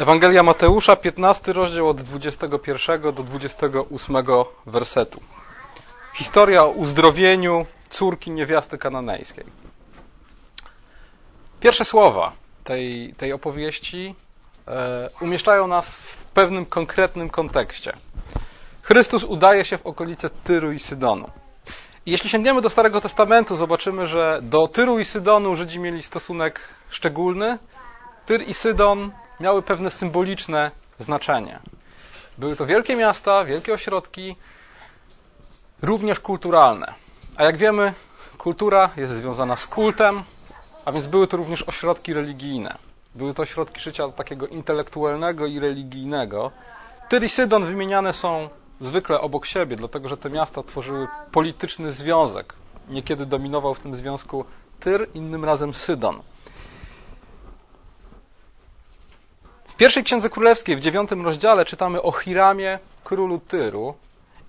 Ewangelia Mateusza, 15 rozdział od 21 do 28 wersetu. Historia o uzdrowieniu córki niewiasty kananejskiej. Pierwsze słowa tej, tej opowieści e, umieszczają nas w pewnym konkretnym kontekście. Chrystus udaje się w okolice Tyru i Sydonu. Jeśli sięgniemy do Starego Testamentu, zobaczymy, że do Tyru i Sydonu Żydzi mieli stosunek szczególny. Tyr i Sydon miały pewne symboliczne znaczenie. Były to wielkie miasta, wielkie ośrodki, również kulturalne. A jak wiemy, kultura jest związana z kultem, a więc były to również ośrodki religijne. Były to ośrodki życia takiego intelektualnego i religijnego. Tyr i Sydon wymieniane są zwykle obok siebie, dlatego że te miasta tworzyły polityczny związek. Niekiedy dominował w tym związku Tyr, innym razem Sydon. W pierwszej księdze królewskiej, w dziewiątym rozdziale, czytamy o Hiramie, królu Tyru,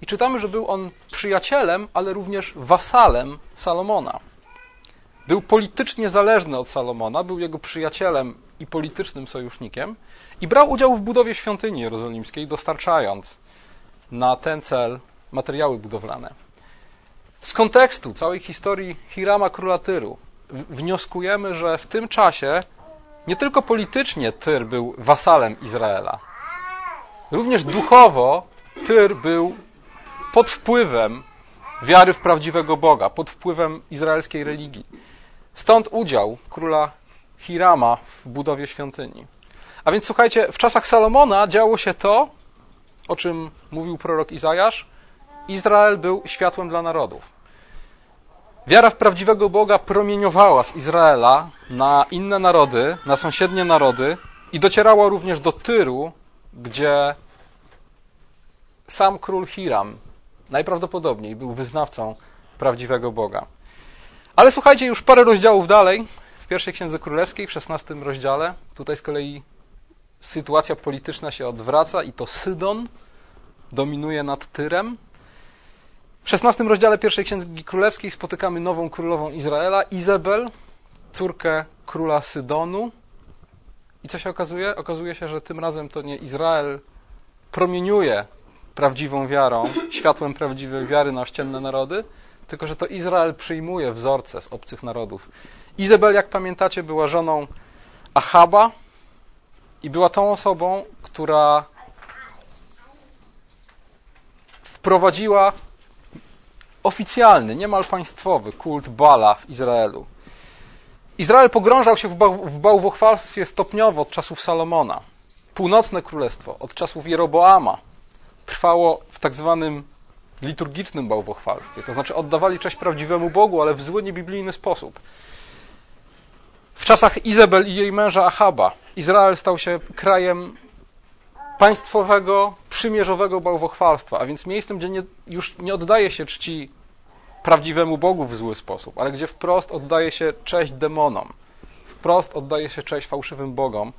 i czytamy, że był on przyjacielem, ale również wasalem Salomona. Był politycznie zależny od Salomona, był jego przyjacielem i politycznym sojusznikiem i brał udział w budowie świątyni jerozolimskiej, dostarczając na ten cel materiały budowlane. Z kontekstu całej historii Hirama króla Tyru wnioskujemy, że w tym czasie nie tylko politycznie Tyr był wasalem Izraela, również duchowo Tyr był pod wpływem wiary w prawdziwego Boga, pod wpływem izraelskiej religii. Stąd udział króla Hirama w budowie świątyni. A więc słuchajcie, w czasach Salomona działo się to, o czym mówił prorok Izajasz. Izrael był światłem dla narodów. Wiara w prawdziwego Boga promieniowała z Izraela na inne narody, na sąsiednie narody i docierała również do Tyru, gdzie sam król Hiram najprawdopodobniej był wyznawcą prawdziwego Boga. Ale słuchajcie, już parę rozdziałów dalej, w pierwszej księdze królewskiej, w szesnastym rozdziale, tutaj z kolei sytuacja polityczna się odwraca i to Sydon dominuje nad Tyrem. W szesnastym rozdziale pierwszej księgi królewskiej spotykamy nową królową Izraela, Izabel, córkę króla Sydonu. I co się okazuje? Okazuje się, że tym razem to nie Izrael promieniuje prawdziwą wiarą, światłem prawdziwej wiary na ościenne narody, tylko że to Izrael przyjmuje wzorce z obcych narodów. Izabel, jak pamiętacie, była żoną Achaba i była tą osobą, która wprowadziła oficjalny, niemal państwowy kult Bala w Izraelu. Izrael pogrążał się w, bał, w bałwochwalstwie stopniowo od czasów Salomona. Północne królestwo od czasów Jeroboama trwało w tak zwanym liturgicznym bałwochwalstwie. To znaczy oddawali cześć prawdziwemu Bogu, ale w zły, niebiblijny sposób. W czasach Izabel i jej męża Achaba Izrael stał się krajem państwowego, przymierzowego bałwochwalstwa, a więc miejscem, gdzie nie, już nie oddaje się czci prawdziwemu Bogu w zły sposób, ale gdzie wprost oddaje się cześć demonom, wprost oddaje się cześć fałszywym bogom,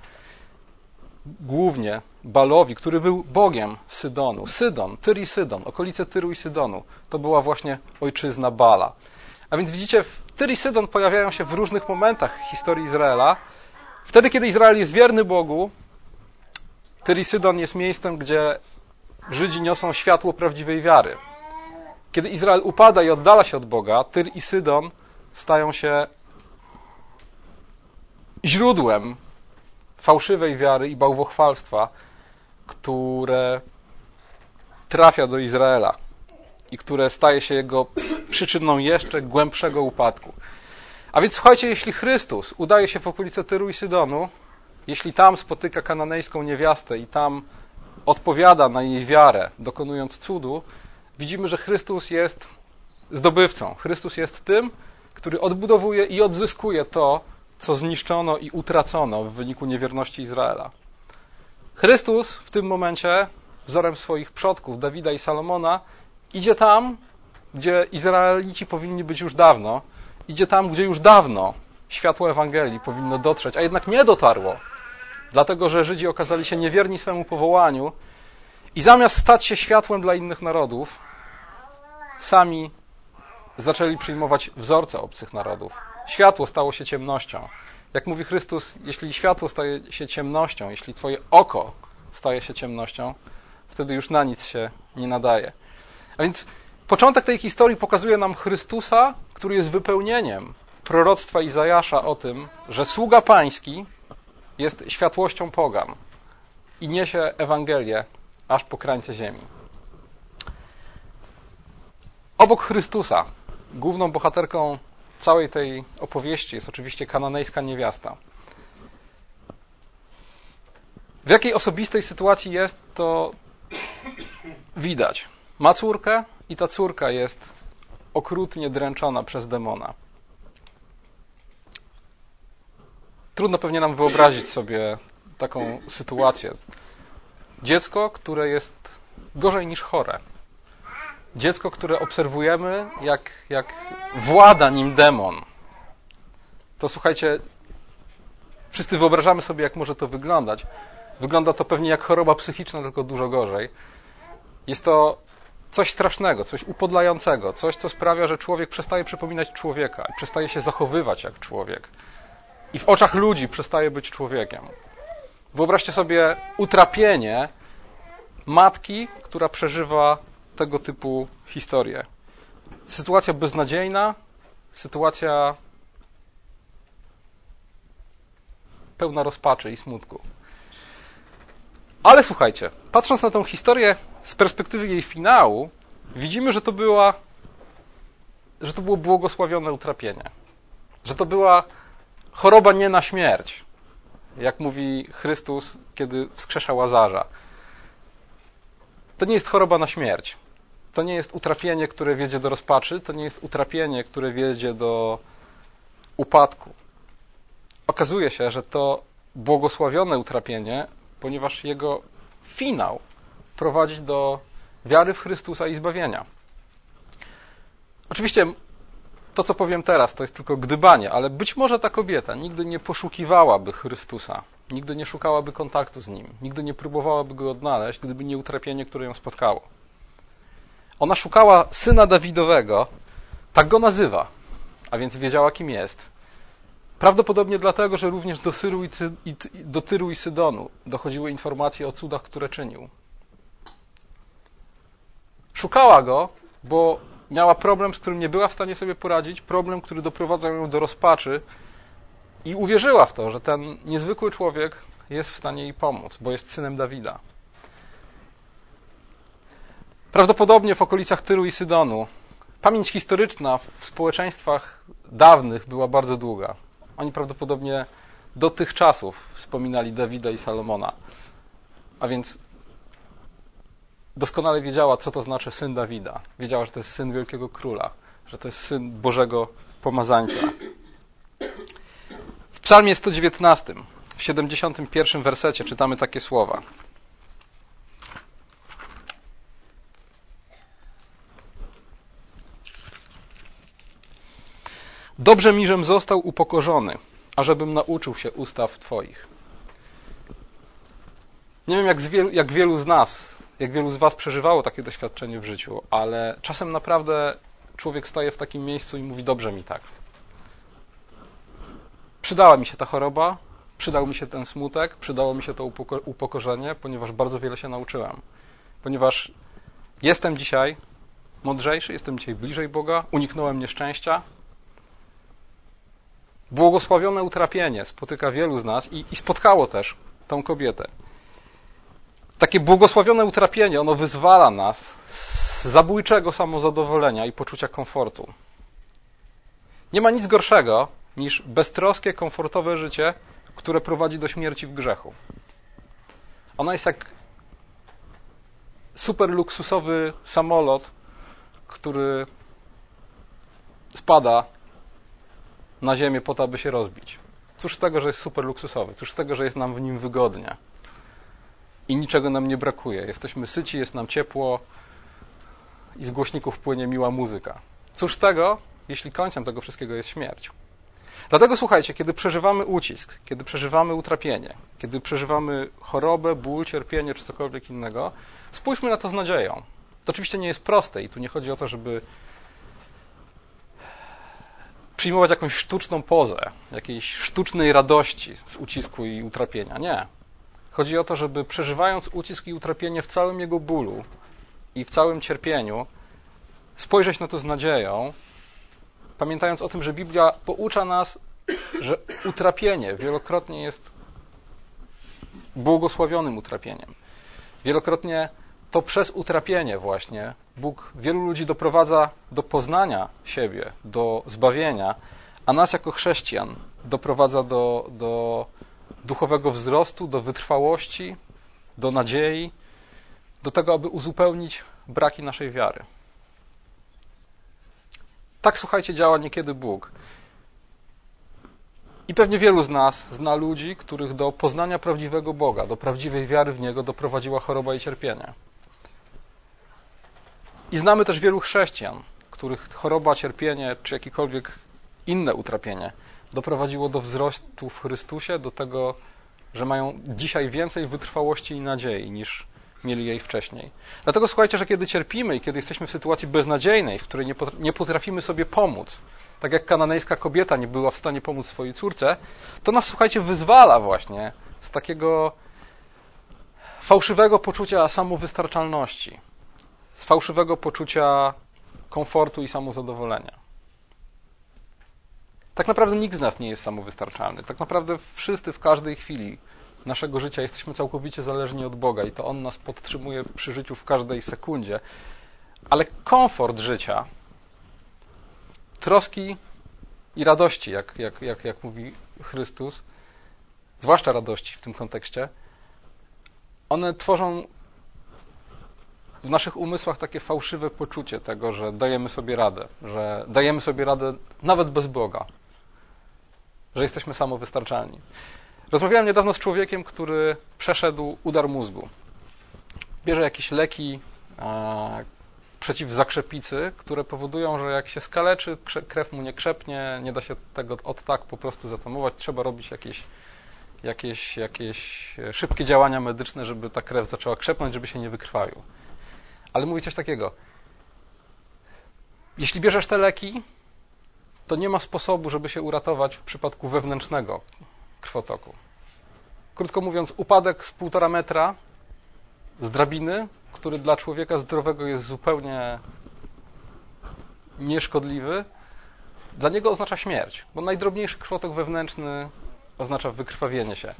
głównie Balowi, który był bogiem Sydonu. Sydon, Tyr i Sydon, okolice Tyru i Sydonu, to była właśnie ojczyzna Bala. A więc widzicie, Tyr i Sydon pojawiają się w różnych momentach historii Izraela. Wtedy, kiedy Izrael jest wierny Bogu, Tyr i Sydon jest miejscem, gdzie Żydzi niosą światło prawdziwej wiary. Kiedy Izrael upada i oddala się od Boga, Tyr i Sydon stają się źródłem fałszywej wiary i bałwochwalstwa, które trafia do Izraela i które staje się jego przyczyną jeszcze głębszego upadku. A więc słuchajcie, jeśli Chrystus udaje się w okolice Tyru i Sydonu, jeśli tam spotyka kananejską niewiastę i tam odpowiada na jej wiarę, dokonując cudu, widzimy, że Chrystus jest zdobywcą. Chrystus jest tym, który odbudowuje i odzyskuje to, co zniszczono i utracono w wyniku niewierności Izraela. Chrystus w tym momencie, wzorem swoich przodków, Dawida i Salomona, idzie tam, gdzie Izraelici powinni być już dawno, idzie tam, gdzie już dawno światło Ewangelii powinno dotrzeć, a jednak nie dotarło, dlatego że Żydzi okazali się niewierni swemu powołaniu i zamiast stać się światłem dla innych narodów, sami zaczęli przyjmować wzorce obcych narodów. Światło stało się ciemnością. Jak mówi Chrystus, jeśli światło staje się ciemnością, jeśli twoje oko staje się ciemnością, wtedy już na nic się nie nadaje. A więc początek tej historii pokazuje nam Chrystusa, który jest wypełnieniem proroctwa Izajasza o tym, że sługa pański jest światłością pogan i niesie Ewangelię aż po krańce ziemi. Obok Chrystusa, główną bohaterką całej tej opowieści jest oczywiście kananejska niewiasta. W jakiej osobistej sytuacji jest, to widać. Ma córkę i ta córka jest okrutnie dręczona przez demona. Trudno pewnie nam wyobrazić sobie taką sytuację. Dziecko, które jest gorzej niż chore. Dziecko, które obserwujemy, jak, jak włada nim demon. To słuchajcie, wszyscy wyobrażamy sobie, jak może to wyglądać. Wygląda to pewnie jak choroba psychiczna, tylko dużo gorzej. Jest to coś strasznego, coś upodlającego, coś, co sprawia, że człowiek przestaje przypominać człowieka przestaje się zachowywać jak człowiek. I w oczach ludzi przestaje być człowiekiem. Wyobraźcie sobie utrapienie matki, która przeżywa tego typu historię. Sytuacja beznadziejna, sytuacja pełna rozpaczy i smutku. Ale słuchajcie, patrząc na tę historię z perspektywy jej finału, widzimy, że to była że to było błogosławione utrapienie. Że to była choroba nie na śmierć, jak mówi Chrystus, kiedy wskrzesza Łazarza. To nie jest choroba na śmierć. To nie jest utrapienie, które wiedzie do rozpaczy, to nie jest utrapienie, które wiedzie do upadku. Okazuje się, że to błogosławione utrapienie, ponieważ jego finał prowadzi do wiary w Chrystusa i zbawienia. Oczywiście to, co powiem teraz, to jest tylko gdybanie, ale być może ta kobieta nigdy nie poszukiwałaby Chrystusa, nigdy nie szukałaby kontaktu z Nim, nigdy nie próbowałaby Go odnaleźć, gdyby nie utrapienie, które ją spotkało. Ona szukała syna Dawidowego, tak go nazywa, a więc wiedziała, kim jest. Prawdopodobnie dlatego, że również do, Syru i Ty, i, do Tyru i Sydonu dochodziły informacje o cudach, które czynił. Szukała go, bo miała problem, z którym nie była w stanie sobie poradzić, problem, który doprowadzał ją do rozpaczy i uwierzyła w to, że ten niezwykły człowiek jest w stanie jej pomóc, bo jest synem Dawida. Prawdopodobnie w okolicach Tyru i Sydonu pamięć historyczna w społeczeństwach dawnych była bardzo długa. Oni prawdopodobnie do tych czasów wspominali Dawida i Salomona. A więc doskonale wiedziała, co to znaczy syn Dawida. Wiedziała, że to jest syn wielkiego króla, że to jest syn Bożego pomazańca. W Psalmie 119, w 71 wersecie czytamy takie słowa. Dobrze mi, żem został upokorzony, ażebym nauczył się ustaw Twoich. Nie wiem, jak, wielu, jak wielu z nas jak wielu z Was przeżywało takie doświadczenie w życiu, ale czasem naprawdę człowiek staje w takim miejscu i mówi: Dobrze mi tak. Przydała mi się ta choroba, przydał mi się ten smutek, przydało mi się to upokorzenie, ponieważ bardzo wiele się nauczyłem. Ponieważ jestem dzisiaj mądrzejszy, jestem dzisiaj bliżej Boga, uniknąłem nieszczęścia. Błogosławione utrapienie spotyka wielu z nas i, i spotkało też tą kobietę takie błogosławione utrapienie, ono wyzwala nas z zabójczego samozadowolenia i poczucia komfortu. Nie ma nic gorszego niż beztroskie, komfortowe życie, które prowadzi do śmierci w grzechu. Ono jest jak super luksusowy samolot, który spada na ziemię po to, aby się rozbić. Cóż z tego, że jest super luksusowy? Cóż z tego, że jest nam w nim wygodnie? I niczego nam nie brakuje. Jesteśmy syci, jest nam ciepło i z głośników płynie miła muzyka. Cóż tego, jeśli końcem tego wszystkiego jest śmierć? Dlatego słuchajcie, kiedy przeżywamy ucisk, kiedy przeżywamy utrapienie, kiedy przeżywamy chorobę, ból, cierpienie czy cokolwiek innego, spójrzmy na to z nadzieją. To oczywiście nie jest proste i tu nie chodzi o to, żeby przyjmować jakąś sztuczną pozę, jakiejś sztucznej radości z ucisku i utrapienia. Nie. Chodzi o to, żeby przeżywając ucisk i utrapienie w całym jego bólu i w całym cierpieniu, spojrzeć na to z nadzieją, pamiętając o tym, że Biblia poucza nas, że utrapienie wielokrotnie jest błogosławionym utrapieniem. Wielokrotnie to przez utrapienie właśnie Bóg wielu ludzi doprowadza do poznania siebie, do zbawienia, a nas jako chrześcijan doprowadza do, do duchowego wzrostu, do wytrwałości, do nadziei, do tego, aby uzupełnić braki naszej wiary. Tak, słuchajcie, działa niekiedy Bóg. I pewnie wielu z nas zna ludzi, których do poznania prawdziwego Boga, do prawdziwej wiary w Niego doprowadziła choroba i cierpienie. I znamy też wielu chrześcijan, których choroba, cierpienie czy jakiekolwiek inne utrapienie doprowadziło do wzrostu w Chrystusie, do tego, że mają dzisiaj więcej wytrwałości i nadziei niż mieli jej wcześniej. Dlatego słuchajcie, że kiedy cierpimy i kiedy jesteśmy w sytuacji beznadziejnej, w której nie potrafimy sobie pomóc, tak jak kananejska kobieta nie była w stanie pomóc swojej córce, to nas, słuchajcie, wyzwala właśnie z takiego fałszywego poczucia samowystarczalności, z fałszywego poczucia komfortu i samozadowolenia. Tak naprawdę nikt z nas nie jest samowystarczalny. Tak naprawdę wszyscy w każdej chwili naszego życia jesteśmy całkowicie zależni od Boga i to On nas podtrzymuje przy życiu w każdej sekundzie. Ale komfort życia, troski i radości, jak, jak, jak, jak mówi Chrystus, zwłaszcza radości w tym kontekście, one tworzą w naszych umysłach takie fałszywe poczucie tego, że dajemy sobie radę, że dajemy sobie radę nawet bez Boga, że jesteśmy samowystarczalni. Rozmawiałem niedawno z człowiekiem, który przeszedł udar mózgu. Bierze jakieś leki e, przeciw zakrzepicy, które powodują, że jak się skaleczy, krew mu nie krzepnie, nie da się tego od tak po prostu zatamować, trzeba robić jakieś, jakieś, jakieś szybkie działania medyczne, żeby ta krew zaczęła krzepnąć, żeby się nie wykrwawił. Ale mówi coś takiego. Jeśli bierzesz te leki, to nie ma sposobu, żeby się uratować w przypadku wewnętrznego krwotoku. Krótko mówiąc, upadek z półtora metra z drabiny, który dla człowieka zdrowego jest zupełnie nieszkodliwy, dla niego oznacza śmierć, bo najdrobniejszy krwotok wewnętrzny oznacza wykrwawienie się.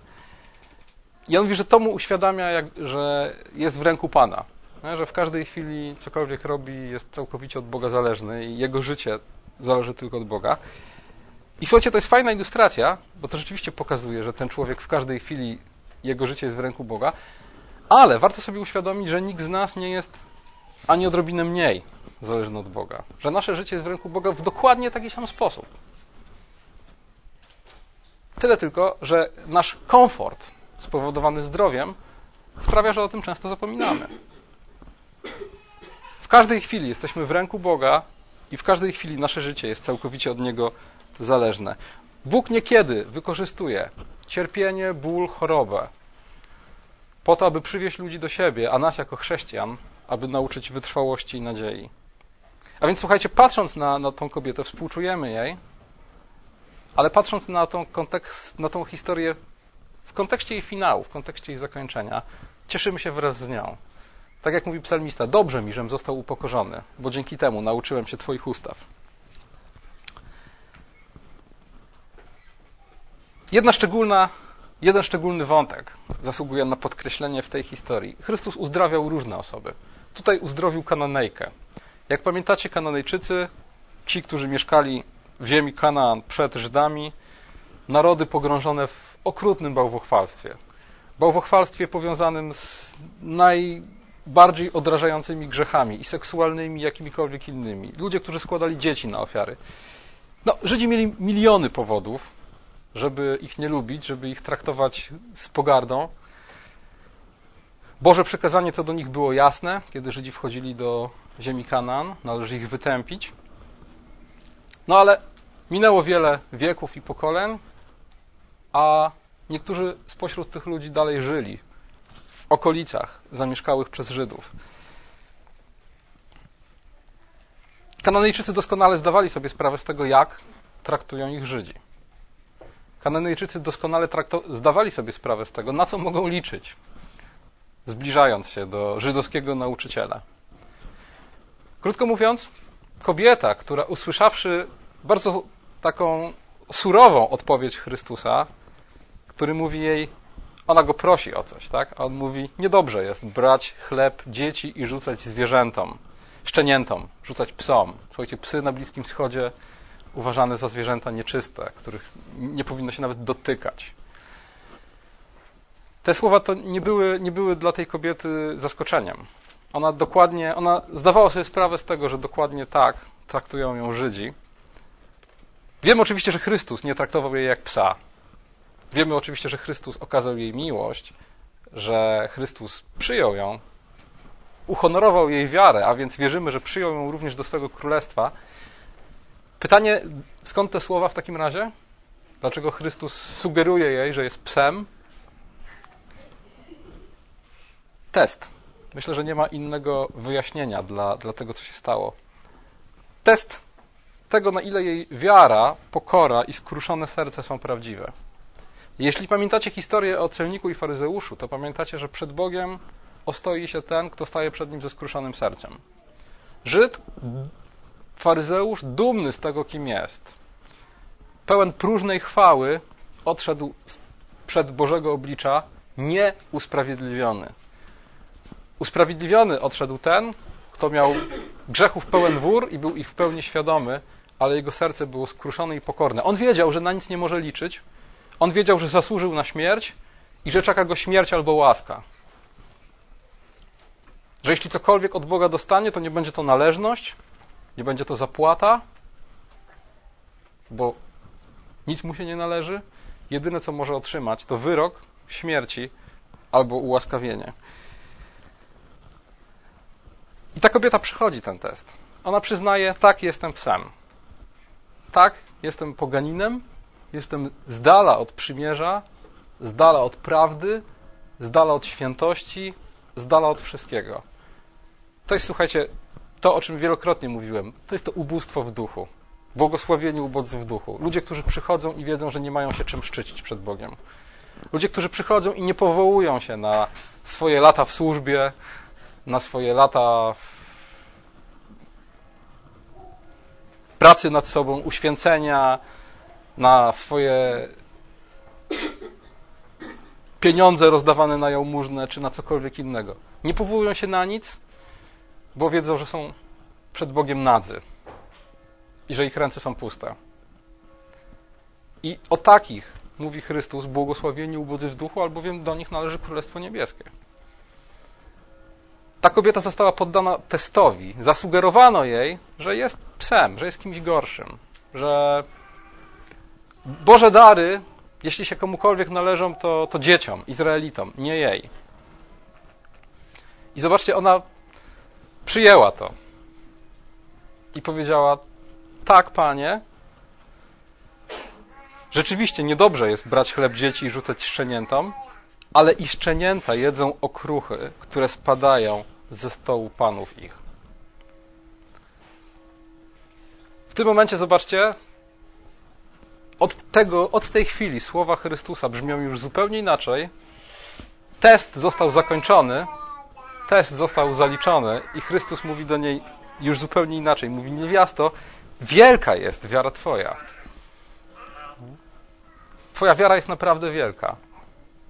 I on mówi, że to mu uświadamia, jak, że jest w ręku Pana, nie? że w każdej chwili cokolwiek robi jest całkowicie od Boga zależny i jego życie zależy tylko od Boga. I słuchajcie, to jest fajna ilustracja, bo to rzeczywiście pokazuje, że ten człowiek w każdej chwili jego życie jest w ręku Boga, ale warto sobie uświadomić, że nikt z nas nie jest ani odrobinę mniej zależny od Boga. Że nasze życie jest w ręku Boga w dokładnie taki sam sposób. Tyle tylko, że nasz komfort spowodowany zdrowiem sprawia, że o tym często zapominamy. Każdej chwili jesteśmy w ręku Boga i w każdej chwili nasze życie jest całkowicie od Niego zależne. Bóg niekiedy wykorzystuje cierpienie, ból, chorobę po to, aby przywieźć ludzi do siebie, a nas jako chrześcijan, aby nauczyć wytrwałości i nadziei. A więc słuchajcie, patrząc na, na tą kobietę, współczujemy jej, ale patrząc na tą, kontekst, na tą historię w kontekście jej finału, w kontekście jej zakończenia, cieszymy się wraz z nią. Tak jak mówi psalmista, dobrze mi, żem został upokorzony, bo dzięki temu nauczyłem się Twoich ustaw. Jedna szczególna, jeden szczególny wątek zasługuje na podkreślenie w tej historii. Chrystus uzdrawiał różne osoby. Tutaj uzdrowił Kananejkę. Jak pamiętacie, Kananejczycy, ci, którzy mieszkali w ziemi Kanaan przed Żydami, narody pogrążone w okrutnym bałwochwalstwie. Bałwochwalstwie powiązanym z najbardziej odrażającymi grzechami i seksualnymi, jakimikolwiek innymi. Ludzie, którzy składali dzieci na ofiary. No, Żydzi mieli miliony powodów, żeby ich nie lubić, żeby ich traktować z pogardą. Boże przekazanie co do nich było jasne, kiedy Żydzi wchodzili do ziemi Kanaan, należy ich wytępić. No ale minęło wiele wieków i pokoleń, a niektórzy spośród tych ludzi dalej żyli okolicach zamieszkałych przez Żydów. Kananejczycy doskonale zdawali sobie sprawę z tego, jak traktują ich Żydzi. Kananejczycy doskonale zdawali sobie sprawę z tego, na co mogą liczyć, zbliżając się do żydowskiego nauczyciela. Krótko mówiąc, kobieta, która usłyszawszy bardzo taką surową odpowiedź Chrystusa, który mówi jej, ona go prosi o coś, tak? A on mówi, niedobrze jest brać chleb dzieci i rzucać zwierzętom, szczeniętom, rzucać psom. Słuchajcie, psy na Bliskim Wschodzie uważane za zwierzęta nieczyste, których nie powinno się nawet dotykać. Te słowa to nie były, nie były dla tej kobiety zaskoczeniem. Ona dokładnie, ona zdawała sobie sprawę z tego, że dokładnie tak traktują ją Żydzi. Wiemy oczywiście, że Chrystus nie traktował jej jak psa. Wiemy oczywiście, że Chrystus okazał jej miłość, że Chrystus przyjął ją, uhonorował jej wiarę, a więc wierzymy, że przyjął ją również do swego królestwa. Pytanie, skąd te słowa w takim razie? Dlaczego Chrystus sugeruje jej, że jest psem? Test. Myślę, że nie ma innego wyjaśnienia dla, dla tego, co się stało. Test tego, na ile jej wiara, pokora i skruszone serce są prawdziwe. Jeśli pamiętacie historię o celniku i faryzeuszu, to pamiętacie, że przed Bogiem ostoi się ten, kto staje przed nim ze skruszonym sercem. Żyd, faryzeusz, dumny z tego, kim jest, pełen próżnej chwały, odszedł przed Bożego oblicza nieusprawiedliwiony. Usprawiedliwiony odszedł ten, kto miał grzechów pełen wór i był ich w pełni świadomy, ale jego serce było skruszone i pokorne. On wiedział, że na nic nie może liczyć. On wiedział, że zasłużył na śmierć i że czeka go śmierć albo łaska. Że jeśli cokolwiek od Boga dostanie, to nie będzie to należność, nie będzie to zapłata, bo nic mu się nie należy. Jedyne, co może otrzymać, to wyrok śmierci albo ułaskawienie. I ta kobieta przychodzi ten test. Ona przyznaje, tak, jestem psem. Tak, jestem poganinem, jestem z dala od przymierza, z dala od prawdy, z dala od świętości, z dala od wszystkiego. To jest, słuchajcie, to, o czym wielokrotnie mówiłem, to jest to ubóstwo w duchu. Błogosławieni ubodzy w duchu. Ludzie, którzy przychodzą i wiedzą, że nie mają się czym szczycić przed Bogiem. Ludzie, którzy przychodzą i nie powołują się na swoje lata w służbie, na swoje lata pracy nad sobą, uświęcenia, na swoje pieniądze rozdawane na jałmużnę, czy na cokolwiek innego. Nie powołują się na nic, bo wiedzą, że są przed Bogiem nadzy i że ich ręce są puste. I o takich mówi Chrystus, błogosławieni ubodzy w duchu, albowiem do nich należy Królestwo Niebieskie. Ta kobieta została poddana testowi. Zasugerowano jej, że jest psem, że jest kimś gorszym, że Boże dary, jeśli się komukolwiek należą, to, to dzieciom, Izraelitom, nie jej. I zobaczcie, ona przyjęła to i powiedziała: Tak, panie, rzeczywiście niedobrze jest brać chleb dzieci i rzucać szczeniętom, ale i szczenięta jedzą okruchy, które spadają ze stołu panów ich. W tym momencie zobaczcie, od, tego, od tej chwili słowa Chrystusa brzmią już zupełnie inaczej. Test został zakończony, test został zaliczony i Chrystus mówi do niej już zupełnie inaczej. Mówi, niewiasto, wielka jest wiara Twoja. Twoja wiara jest naprawdę wielka.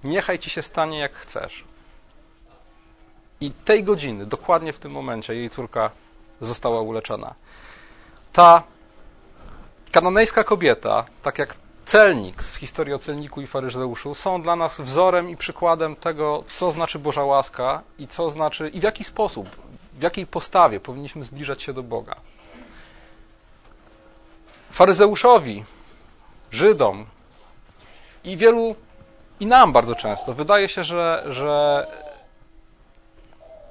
Niechaj Ci się stanie jak chcesz. I tej godziny, dokładnie w tym momencie, jej córka została uleczona. Ta kanonejska kobieta, tak jak celnik z historii o celniku i faryzeuszu, są dla nas wzorem i przykładem tego, co znaczy Boża łaska i co znaczy i w jaki sposób, w jakiej postawie powinniśmy zbliżać się do Boga. Faryzeuszowi, Żydom i wielu i nam bardzo często wydaje się, że, że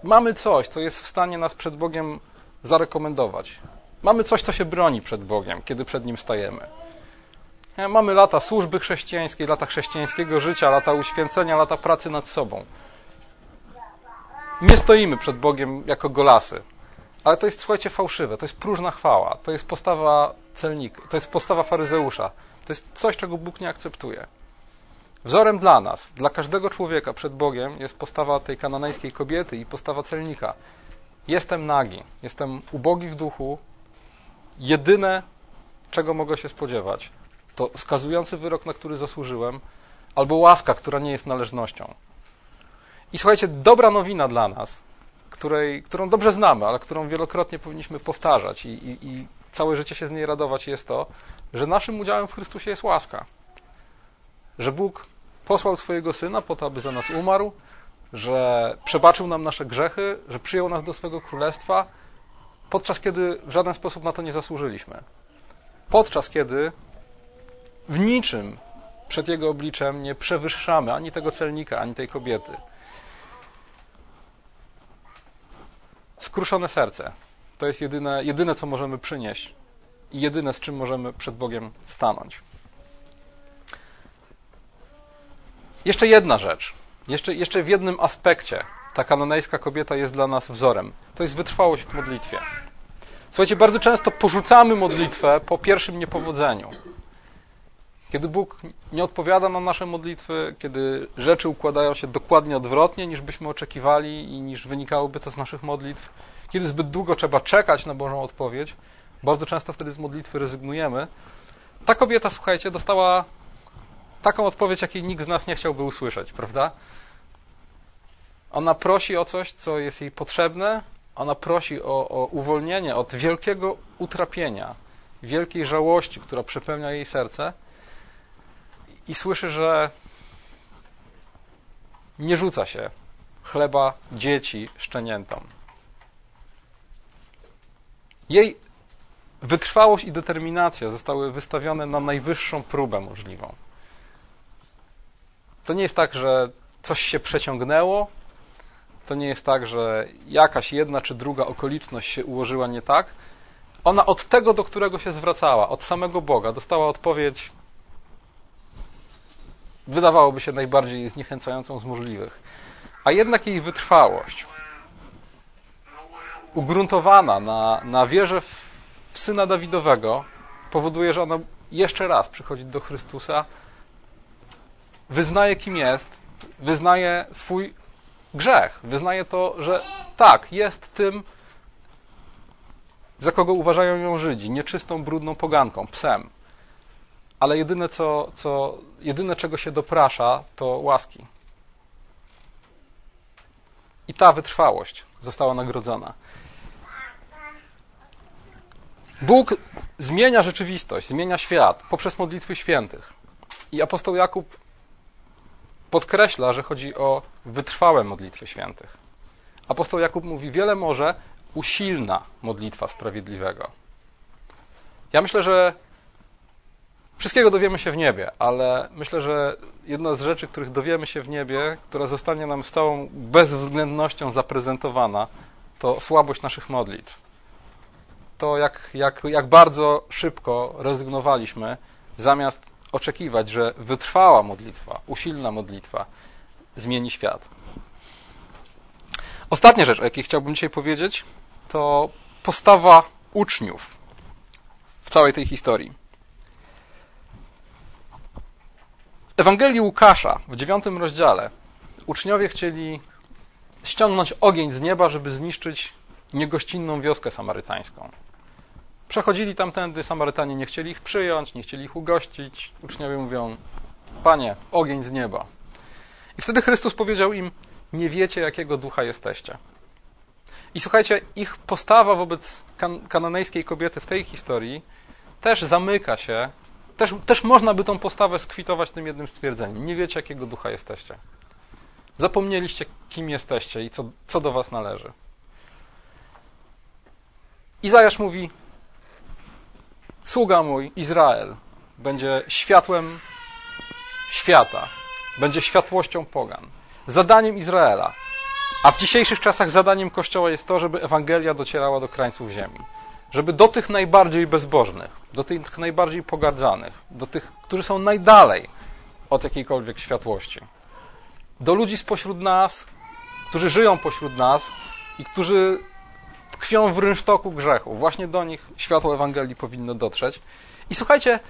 mamy coś, co jest w stanie nas przed Bogiem zarekomendować. Mamy coś, co się broni przed Bogiem, kiedy przed Nim stajemy. Mamy lata służby chrześcijańskiej, lata chrześcijańskiego życia, lata uświęcenia, lata pracy nad sobą. Nie stoimy przed Bogiem jako golasy, Ale to jest, słuchajcie, fałszywe, to jest próżna chwała, to jest postawa celnika, to jest postawa faryzeusza, to jest coś, czego Bóg nie akceptuje. Wzorem dla nas, dla każdego człowieka przed Bogiem jest postawa tej kananejskiej kobiety i postawa celnika. Jestem nagi, jestem ubogi w duchu. Jedyne, czego mogę się spodziewać, to skazujący wyrok, na który zasłużyłem, albo łaska, która nie jest należnością. I słuchajcie, dobra nowina dla nas, której, którą dobrze znamy, ale którą wielokrotnie powinniśmy powtarzać i, i, i całe życie się z niej radować, jest to, że naszym udziałem w Chrystusie jest łaska. Że Bóg posłał swojego Syna po to, aby za nas umarł, że przebaczył nam nasze grzechy, że przyjął nas do swego królestwa, podczas kiedy w żaden sposób na to nie zasłużyliśmy. Podczas kiedy w niczym przed Jego obliczem nie przewyższamy ani tego celnika, ani tej kobiety. Skruszone serce to jest jedyne, jedyne, co możemy przynieść i jedyne, z czym możemy przed Bogiem stanąć. Jeszcze jedna rzecz. Jeszcze, jeszcze w jednym aspekcie ta kanonejska kobieta jest dla nas wzorem. To jest wytrwałość w modlitwie. Słuchajcie, bardzo często porzucamy modlitwę po pierwszym niepowodzeniu. Kiedy Bóg nie odpowiada na nasze modlitwy, kiedy rzeczy układają się dokładnie odwrotnie niż byśmy oczekiwali i niż wynikałoby to z naszych modlitw, kiedy zbyt długo trzeba czekać na Bożą odpowiedź, bardzo często wtedy z modlitwy rezygnujemy. Ta kobieta, słuchajcie, dostała taką odpowiedź, jakiej nikt z nas nie chciałby usłyszeć, prawda? Ona prosi o coś, co jest jej potrzebne, ona prosi o, o uwolnienie od wielkiego utrapienia, wielkiej żałości, która przepełnia jej serce i słyszy, że nie rzuca się chleba dzieci szczeniętom. Jej wytrwałość i determinacja zostały wystawione na najwyższą próbę możliwą. To nie jest tak, że coś się przeciągnęło, to nie jest tak, że jakaś jedna czy druga okoliczność się ułożyła nie tak. Ona od tego, do którego się zwracała, od samego Boga, dostała odpowiedź, wydawałoby się najbardziej zniechęcającą z możliwych. A jednak jej wytrwałość, ugruntowana na, na wierze w, w syna Dawidowego, powoduje, że ona jeszcze raz przychodzi do Chrystusa, wyznaje kim jest, wyznaje swój grzech, wyznaje to, że tak, jest tym, za kogo uważają ją Żydzi, nieczystą, brudną poganką, psem. Ale jedyne, co, co, jedyne czego się doprasza, to łaski. I ta wytrwałość została nagrodzona. Bóg zmienia rzeczywistość, zmienia świat poprzez modlitwy świętych. I apostoł Jakub podkreśla, że chodzi o wytrwałe modlitwy świętych. Apostoł Jakub mówi: Wiele może usilna modlitwa sprawiedliwego. Ja myślę, że wszystkiego dowiemy się w niebie, ale myślę, że jedna z rzeczy, których dowiemy się w niebie, która zostanie nam z całą bezwzględnością zaprezentowana, to słabość naszych modlitw. To, jak, jak, jak bardzo szybko rezygnowaliśmy, zamiast oczekiwać, że wytrwała modlitwa, usilna modlitwa zmieni świat. Ostatnia rzecz, o jakiej chciałbym dzisiaj powiedzieć, to postawa uczniów w całej tej historii. W Ewangelii Łukasza w dziewiątym rozdziale uczniowie chcieli ściągnąć ogień z nieba, żeby zniszczyć niegościnną wioskę samarytańską. Przechodzili tamtędy, Samarytanie nie chcieli ich przyjąć, nie chcieli ich ugościć. Uczniowie mówią: Panie, ogień z nieba. I wtedy Chrystus powiedział im: Nie wiecie, jakiego ducha jesteście. I słuchajcie, ich postawa wobec kan kananejskiej kobiety w tej historii też zamyka się, też, też można by tą postawę skwitować tym jednym stwierdzeniem. Nie wiecie, jakiego ducha jesteście. Zapomnieliście, kim jesteście i co, co do was należy. Izajasz mówi: Sługa mój, Izrael, będzie światłem świata, będzie światłością pogan. Zadaniem Izraela, a w dzisiejszych czasach zadaniem Kościoła jest to, żeby Ewangelia docierała do krańców ziemi. Żeby do tych najbardziej bezbożnych, do tych najbardziej pogardzanych, do tych, którzy są najdalej od jakiejkolwiek światłości, do ludzi spośród nas, którzy żyją pośród nas i którzy tkwią w rynsztoku grzechu. Właśnie do nich światło Ewangelii powinno dotrzeć. I słuchajcie,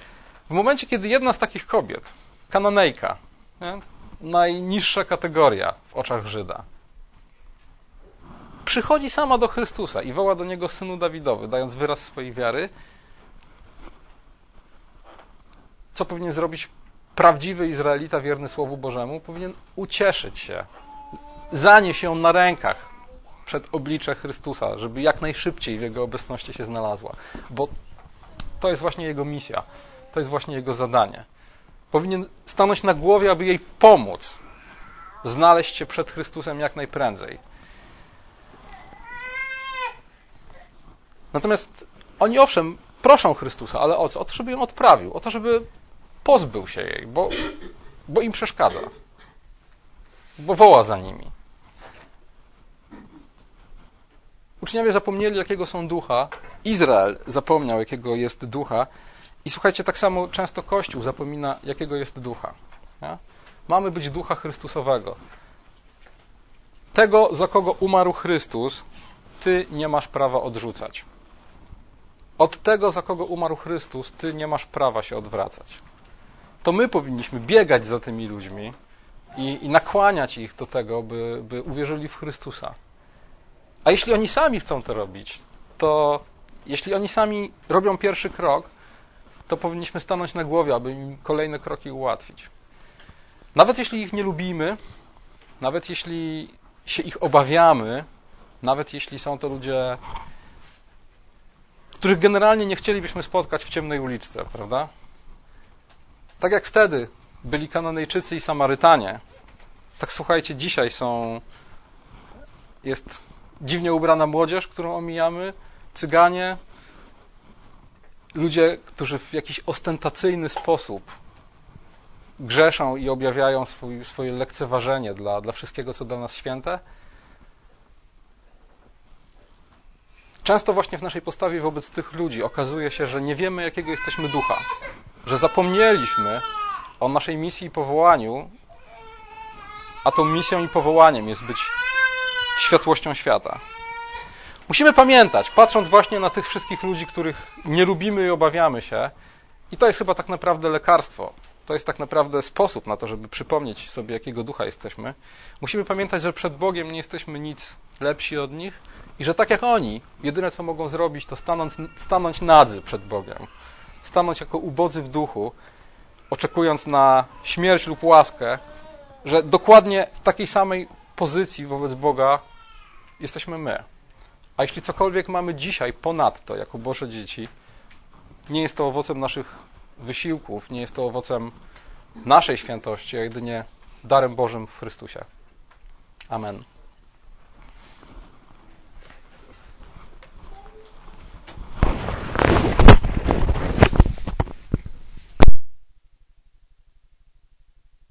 w momencie, kiedy jedna z takich kobiet, kanonejka, nie? najniższa kategoria w oczach Żyda, przychodzi sama do Chrystusa i woła do niego synu Dawidowy, dając wyraz swojej wiary, co powinien zrobić prawdziwy Izraelita wierny Słowu Bożemu? Powinien ucieszyć się, zanieść ją na rękach przed oblicze Chrystusa, żeby jak najszybciej w Jego obecności się znalazła. Bo to jest właśnie Jego misja, to jest właśnie Jego zadanie. Powinien stanąć na głowie, aby jej pomóc znaleźć się przed Chrystusem jak najprędzej. Natomiast oni owszem proszą Chrystusa, ale o co? O to, żeby ją odprawił, o to, żeby pozbył się jej, bo, bo im przeszkadza, bo woła za nimi. Uczniowie zapomnieli, jakiego są ducha. Izrael zapomniał, jakiego jest ducha. I słuchajcie, tak samo często Kościół zapomina, jakiego jest ducha. Nie? Mamy być ducha Chrystusowego. Tego, za kogo umarł Chrystus, ty nie masz prawa odrzucać. Od tego, za kogo umarł Chrystus, ty nie masz prawa się odwracać. To my powinniśmy biegać za tymi ludźmi i, i nakłaniać ich do tego, by, by uwierzyli w Chrystusa. A jeśli oni sami chcą to robić, to jeśli oni sami robią pierwszy krok, to powinniśmy stanąć na głowie, aby im kolejne kroki ułatwić. Nawet jeśli ich nie lubimy, nawet jeśli się ich obawiamy, nawet jeśli są to ludzie, których generalnie nie chcielibyśmy spotkać w ciemnej uliczce, prawda? Tak jak wtedy byli Kananejczycy i Samarytanie, tak słuchajcie, dzisiaj są jest dziwnie ubrana młodzież, którą omijamy, cyganie, ludzie, którzy w jakiś ostentacyjny sposób grzeszą i objawiają swój, swoje lekceważenie dla, dla wszystkiego, co dla nas święte. Często właśnie w naszej postawie wobec tych ludzi okazuje się, że nie wiemy, jakiego jesteśmy ducha, że zapomnieliśmy o naszej misji i powołaniu, a tą misją i powołaniem jest być światłością świata. Musimy pamiętać, patrząc właśnie na tych wszystkich ludzi, których nie lubimy i obawiamy się, i to jest chyba tak naprawdę lekarstwo. To jest tak naprawdę sposób na to, żeby przypomnieć sobie, jakiego ducha jesteśmy. Musimy pamiętać, że przed Bogiem nie jesteśmy nic lepsi od nich i że tak jak oni, jedyne co mogą zrobić, to stanąć, stanąć nadzy przed Bogiem. Stanąć jako ubodzy w duchu, oczekując na śmierć lub łaskę, że dokładnie w takiej samej pozycji wobec Boga jesteśmy my. A jeśli cokolwiek mamy dzisiaj ponadto, jako Boże dzieci, nie jest to owocem naszych wysiłków, nie jest to owocem naszej świętości, a jedynie darem Bożym w Chrystusie. Amen.